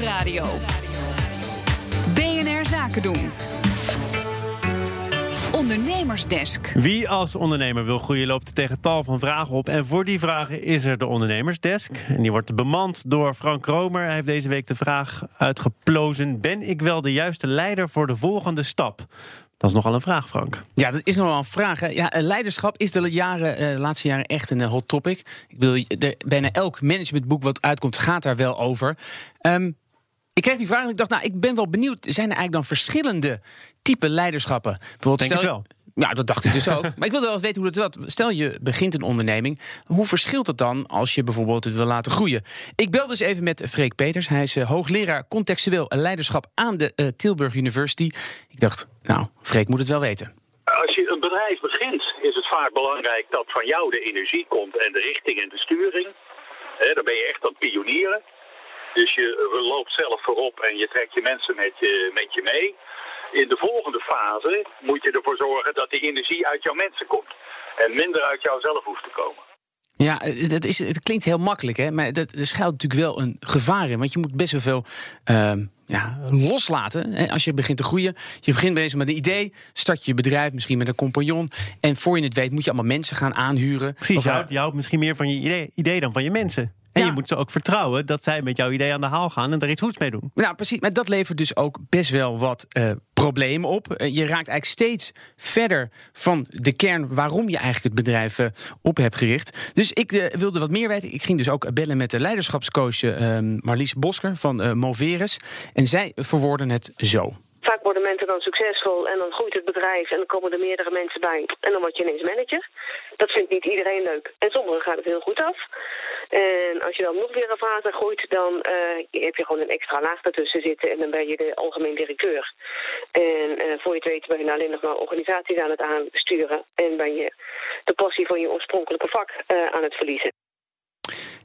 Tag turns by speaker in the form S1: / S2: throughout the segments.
S1: Nieuwsradio. BNR Zaken doen. Ondernemersdesk.
S2: Wie als ondernemer wil groeien loopt tegen tal van vragen op. En voor die vragen is er de Ondernemersdesk. En die wordt bemand door Frank Kromer. Hij heeft deze week de vraag uitgeplozen: Ben ik wel de juiste leider voor de volgende stap? Dat is nogal een vraag, Frank.
S3: Ja, dat is nogal een vraag. Ja, leiderschap is de jaren, uh, laatste jaren echt een hot topic. Ik bedoel, bijna elk managementboek wat uitkomt gaat daar wel over. Um, ik kreeg die vraag en ik dacht, nou, ik ben wel benieuwd. Zijn er eigenlijk dan verschillende type leiderschappen?
S2: Bijvoorbeeld, Denk stel, het wel.
S3: Ja, dat dacht ik dus ook. maar ik wilde wel eens weten hoe dat zat. Stel je begint een onderneming. Hoe verschilt het dan als je bijvoorbeeld het wil laten groeien? Ik bel dus even met Freek Peters. Hij is uh, hoogleraar contextueel leiderschap aan de uh, Tilburg University. Ik dacht, nou, Freek moet het wel weten.
S4: Als je een bedrijf begint, is het vaak belangrijk dat van jou de energie komt en de richting en de sturing. dan ben je echt aan het pionieren. Dus je loopt zelf voorop en je trekt je mensen met je, met je mee. In de volgende fase moet je ervoor zorgen dat die energie uit jouw mensen komt. En minder uit jouzelf hoeft te komen.
S3: Ja, dat is, het klinkt heel makkelijk, hè? maar dat, er schuilt natuurlijk wel een gevaar in. Want je moet best wel veel uh, ja, loslaten hè? als je begint te groeien. Je begint bezig met een idee, start je, je bedrijf misschien met een compagnon. En voor je het weet moet je allemaal mensen gaan aanhuren.
S2: Precies, je houdt, je houdt misschien meer van je idee, idee dan van je mensen. En je moet ze ook vertrouwen dat zij met jouw idee aan de haal gaan en daar iets goeds mee doen.
S3: Nou, precies. Maar dat levert dus ook best wel wat uh, problemen op. Uh, je raakt eigenlijk steeds verder van de kern waarom je eigenlijk het bedrijf uh, op hebt gericht. Dus ik wilde wat meer weten. Ik ging dus ook bellen met de leiderschapscoach Marlies Bosker van Moveres. En zij verwoorden het zo.
S5: Vaak worden mensen dan succesvol en dan groeit het bedrijf en dan komen er meerdere mensen bij. En dan word je ineens manager. Dat vindt niet iedereen leuk. En sommigen gaat het heel goed af. En als je dan nog weer een fase groeit, dan uh, heb je gewoon een extra laag ertussen zitten. En dan ben je de algemeen directeur. En uh, voor je het weet ben je alleen nog maar organisaties aan het aansturen. En ben je de passie van je oorspronkelijke vak uh, aan het verliezen.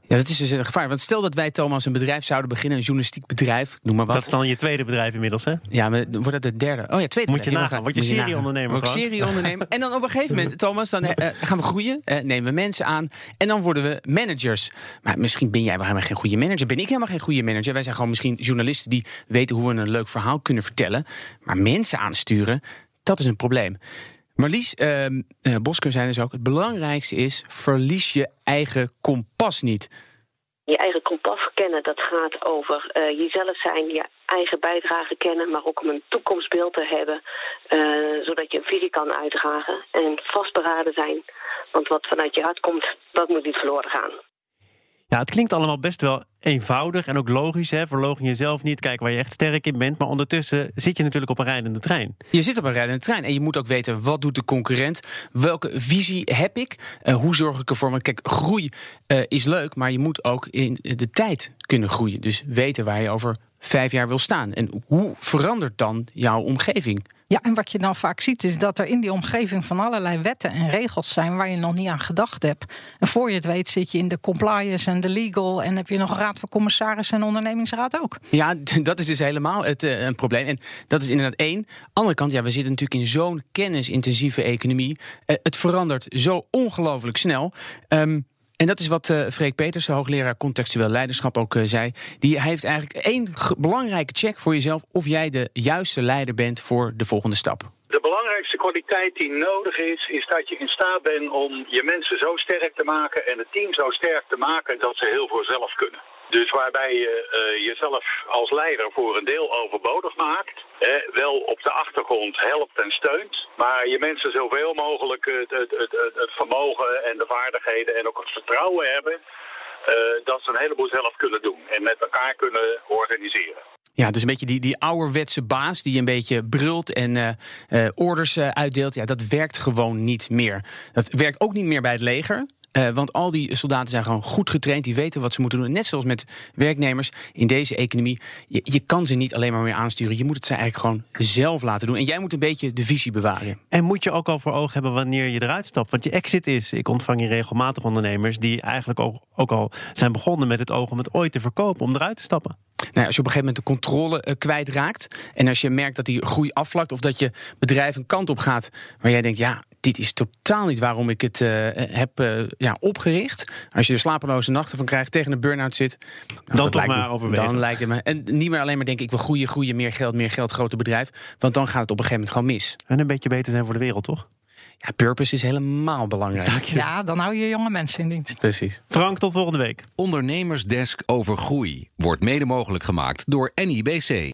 S3: Ja, dat is dus een gevaar. Want stel dat wij, Thomas, een bedrijf zouden beginnen, een journalistiek bedrijf, noem maar wat.
S2: Dat is dan je tweede bedrijf inmiddels, hè?
S3: Ja, maar wordt dat het derde? Oh ja, tweede
S2: Moet je nagaan. Word je serieondernemer
S3: Word serieondernemer. en dan op een gegeven moment, Thomas, dan uh, gaan we groeien, uh, nemen we mensen aan en dan worden we managers. Maar misschien ben jij helemaal geen goede manager. Ben ik helemaal geen goede manager. Wij zijn gewoon misschien journalisten die weten hoe we een leuk verhaal kunnen vertellen. Maar mensen aansturen, dat is een probleem. Marlies uh, Bosker zei dus ook: het belangrijkste is: verlies je eigen kompas niet.
S5: Je eigen kompas kennen, dat gaat over uh, jezelf zijn, je eigen bijdrage kennen, maar ook om een toekomstbeeld te hebben, uh, zodat je een visie kan uitdragen en vastberaden zijn. Want wat vanuit je hart komt, dat moet niet verloren gaan.
S2: Ja, het klinkt allemaal best wel eenvoudig en ook logisch. Hè? Verlogen jezelf niet, kijken waar je echt sterk in bent. Maar ondertussen zit je natuurlijk op een rijdende trein.
S3: Je zit op een rijdende trein en je moet ook weten wat doet de concurrent. Welke visie heb ik? Uh, hoe zorg ik ervoor? Want kijk, groei uh, is leuk, maar je moet ook in de tijd kunnen groeien. Dus weten waar je over vijf jaar wil staan. En hoe verandert dan jouw omgeving?
S6: Ja, en wat je dan vaak ziet is dat er in die omgeving van allerlei wetten en regels zijn waar je nog niet aan gedacht hebt. En voor je het weet zit je in de compliance en de legal en heb je nog een raad van commissarissen en ondernemingsraad ook.
S3: Ja, dat is dus helemaal het uh, een probleem. En dat is inderdaad één. Andere kant, ja, we zitten natuurlijk in zo'n kennisintensieve economie. Uh, het verandert zo ongelooflijk snel. Um, en dat is wat uh, Freek Peters, hoogleraar contextueel leiderschap, ook uh, zei. Die heeft eigenlijk één belangrijke check voor jezelf of jij de juiste leider bent voor de volgende stap.
S4: De belangrijkste kwaliteit die nodig is, is dat je in staat bent om je mensen zo sterk te maken en het team zo sterk te maken dat ze heel voor zelf kunnen. Dus waarbij je uh, jezelf als leider voor een deel overbodig maakt. Hè, wel op de achtergrond helpt en steunt. Maar je mensen zoveel mogelijk het, het, het, het vermogen en de vaardigheden en ook het vertrouwen hebben. Uh, dat ze een heleboel zelf kunnen doen en met elkaar kunnen organiseren.
S3: Ja, dus een beetje die, die ouderwetse baas die een beetje brult en orders uitdeelt. Ja, dat werkt gewoon niet meer. Dat werkt ook niet meer bij het leger. Uh, want al die soldaten zijn gewoon goed getraind. Die weten wat ze moeten doen. Net zoals met werknemers in deze economie. Je, je kan ze niet alleen maar meer aansturen. Je moet het ze eigenlijk gewoon zelf laten doen. En jij moet een beetje de visie bewaren.
S2: En moet je ook al voor ogen hebben wanneer je eruit stapt. Want je exit is, ik ontvang hier regelmatig ondernemers... die eigenlijk ook, ook al zijn begonnen met het oog om het ooit te verkopen... om eruit te stappen.
S3: Nou, als je op een gegeven moment de controle uh, kwijtraakt... en als je merkt dat die groei afvlakt... of dat je bedrijf een kant op gaat waar jij denkt... ja, dit is totaal niet waarom ik het eh, heb eh, ja, opgericht. Als je er slapeloze nachten van krijgt, tegen een burn-out zit. nou,
S2: Dan
S3: dat
S2: toch maar overwegen.
S3: Dan lijkt het me. En niet meer alleen maar denken, ik wil groeien, groeien, meer geld, meer geld, groter bedrijf. Want dan gaat het op een gegeven moment gewoon mis.
S2: En een beetje beter zijn voor de wereld, toch?
S3: Ja, purpose is helemaal belangrijk.
S6: Ja, dan hou je jonge mensen in dienst.
S3: Precies.
S2: Frank, tot volgende week.
S7: Ondernemersdesk over groei wordt mede mogelijk gemaakt door NIBC.